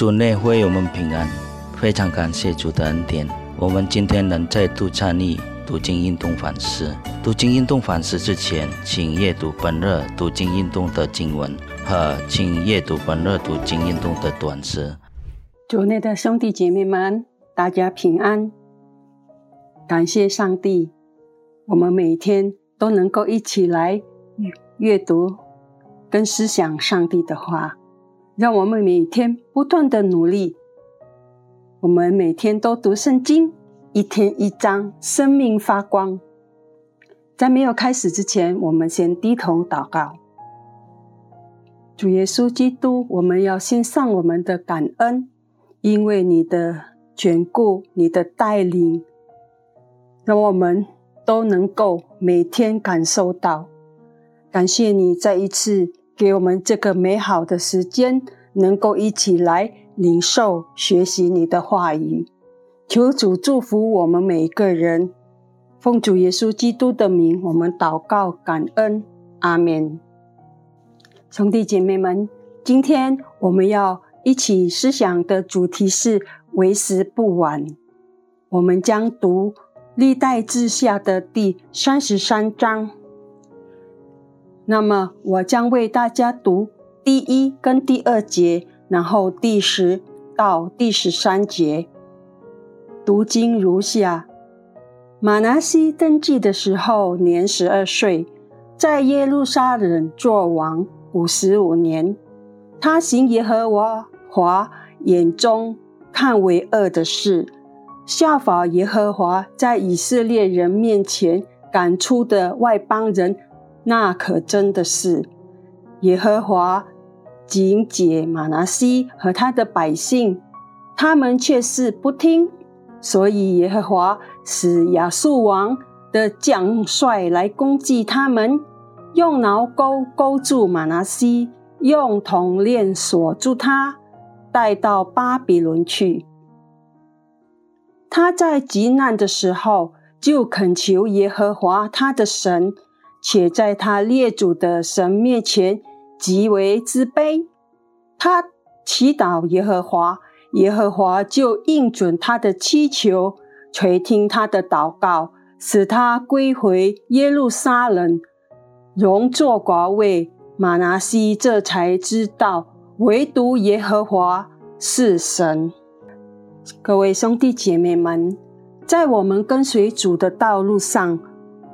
主内会我们平安，非常感谢主的恩典。我们今天能再度参与读经运动反思。读经运动反思之前，请阅读本日读经运动的经文和请阅读本日读经运动的短诗。主内的兄弟姐妹们，大家平安。感谢上帝，我们每天都能够一起来阅读跟思想上帝的话。让我们每天不断的努力。我们每天都读圣经，一天一章，生命发光。在没有开始之前，我们先低头祷告。主耶稣基督，我们要献上我们的感恩，因为你的眷顾、你的带领，让我们都能够每天感受到。感谢你再一次。给我们这个美好的时间，能够一起来领受、学习你的话语。求主祝福我们每一个人。奉主耶稣基督的名，我们祷告、感恩，阿门。兄弟姐妹们，今天我们要一起思想的主题是“为时不晚”。我们将读历代志下的第三十三章。那么，我将为大家读第一跟第二节，然后第十到第十三节。读经如下：马拿西登基的时候年十二岁，在耶路撒冷作王五十五年。他行耶和华眼中看为恶的事，效法耶和华在以色列人面前赶出的外邦人。那可真的是耶和华警戒马拿西和他的百姓，他们却是不听，所以耶和华使亚述王的将帅来攻击他们，用挠钩钩住马拿西，用铜链锁住他，带到巴比伦去。他在极难的时候，就恳求耶和华他的神。且在他列祖的神面前极为自卑。他祈祷耶和华，耶和华就应准他的祈求，垂听他的祷告，使他归回耶路撒冷，荣作寡位。马拿西这才知道，唯独耶和华是神。各位兄弟姐妹们，在我们跟随主的道路上，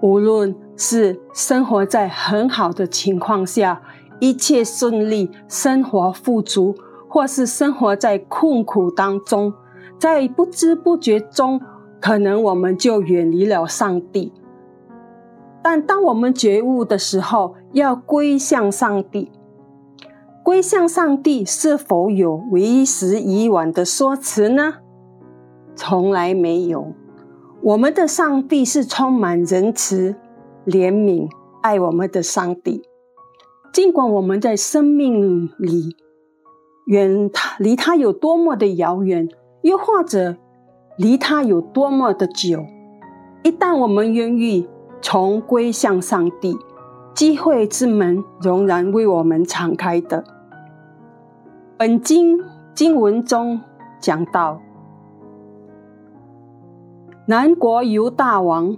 无论是生活在很好的情况下，一切顺利，生活富足，或是生活在困苦当中，在不知不觉中，可能我们就远离了上帝。但当我们觉悟的时候，要归向上帝。归向上帝是否有为时已晚的说辞呢？从来没有。我们的上帝是充满仁慈。怜悯爱我们的上帝，尽管我们在生命里远他离他有多么的遥远，又或者离他有多么的久，一旦我们愿意重归向上帝，机会之门仍然为我们敞开的。本经经文中讲到，南国犹大王。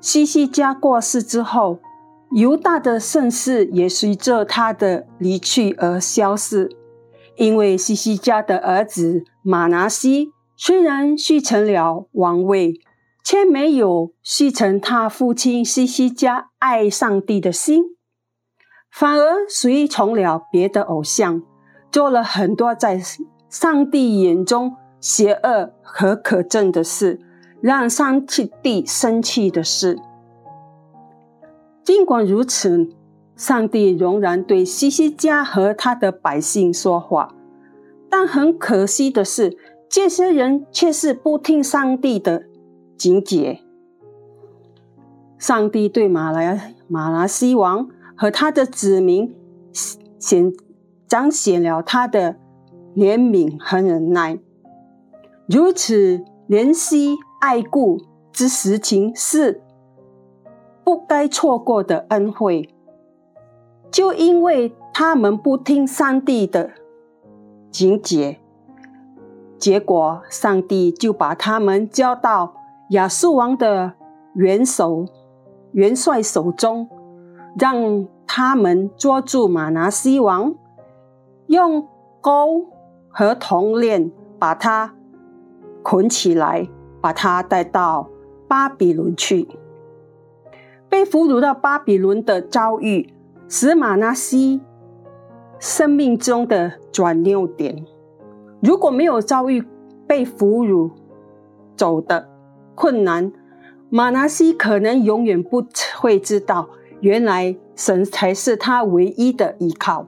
西西家过世之后，犹大的盛世也随着他的离去而消逝。因为西西家的儿子马拿西虽然继承了王位，却没有继承他父亲西西家爱上帝的心，反而随从了别的偶像，做了很多在上帝眼中邪恶和可憎的事。让上帝生气的事。尽管如此，上帝仍然对西西家和他的百姓说话。但很可惜的是，这些人却是不听上帝的警戒。上帝对马来马拉西王和他的子民显彰显了他的怜悯和忍耐，如此怜惜。爱顾之实情是不该错过的恩惠，就因为他们不听上帝的警戒，结果上帝就把他们交到亚述王的元首、元帅手中，让他们捉住马拿西王，用钩和铜链把他捆起来，把他带到巴比伦去。被俘虏到巴比伦的遭遇，使马拿西生命中的转捩点。如果没有遭遇被俘虏走的困难，马拿西可能永远不会知道，原来神才是他唯一的依靠。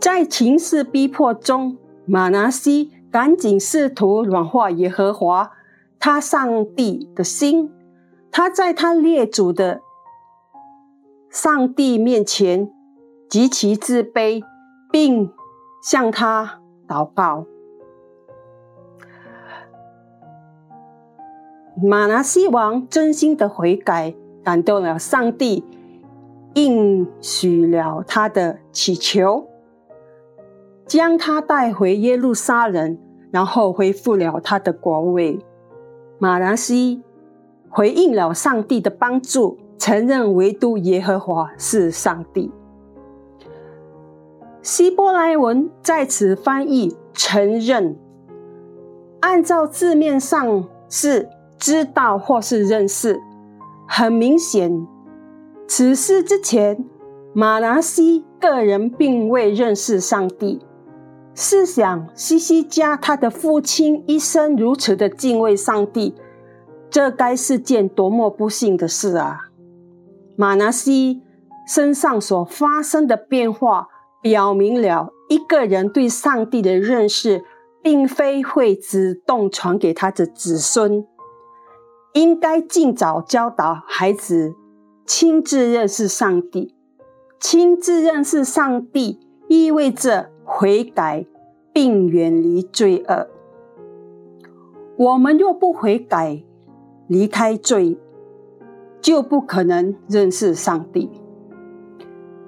在情势逼迫中，马拿西赶紧试图软化耶和华他上帝的心。他在他列祖的。上帝面前极其自卑，并向他祷告。马拿西王真心的悔改，感动了上帝，应许了他的祈求，将他带回耶路撒冷，然后恢复了他的国位。马拿西回应了上帝的帮助。承认唯独耶和华是上帝。希伯来文在此翻译承认，按照字面上是知道或是认识。很明显，此事之前，马拿西个人并未认识上帝。试想，西西家他的父亲一生如此的敬畏上帝，这该是件多么不幸的事啊！马拿西身上所发生的变化，表明了一个人对上帝的认识，并非会自动传给他的子孙。应该尽早教导孩子亲自认识上帝。亲自认识上帝，意味着悔改并远离罪恶。我们若不悔改，离开罪。就不可能认识上帝。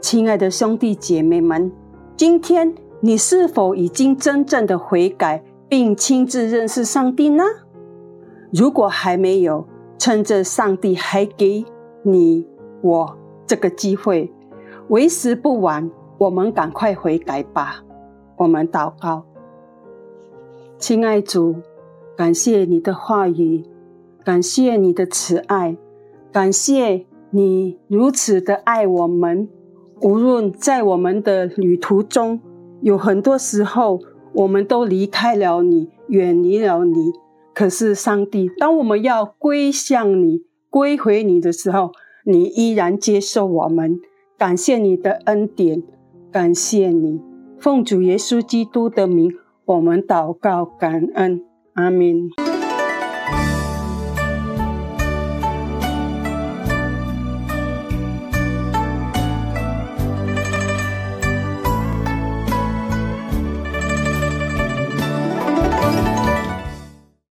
亲爱的兄弟姐妹们，今天你是否已经真正的悔改，并亲自认识上帝呢？如果还没有，趁着上帝还给你我这个机会，为时不晚，我们赶快悔改吧。我们祷告，亲爱主，感谢你的话语，感谢你的慈爱。感谢你如此的爱我们，无论在我们的旅途中，有很多时候我们都离开了你，远离了你。可是上帝，当我们要归向你、归回你的时候，你依然接受我们。感谢你的恩典，感谢你，奉主耶稣基督的名，我们祷告感恩，阿门。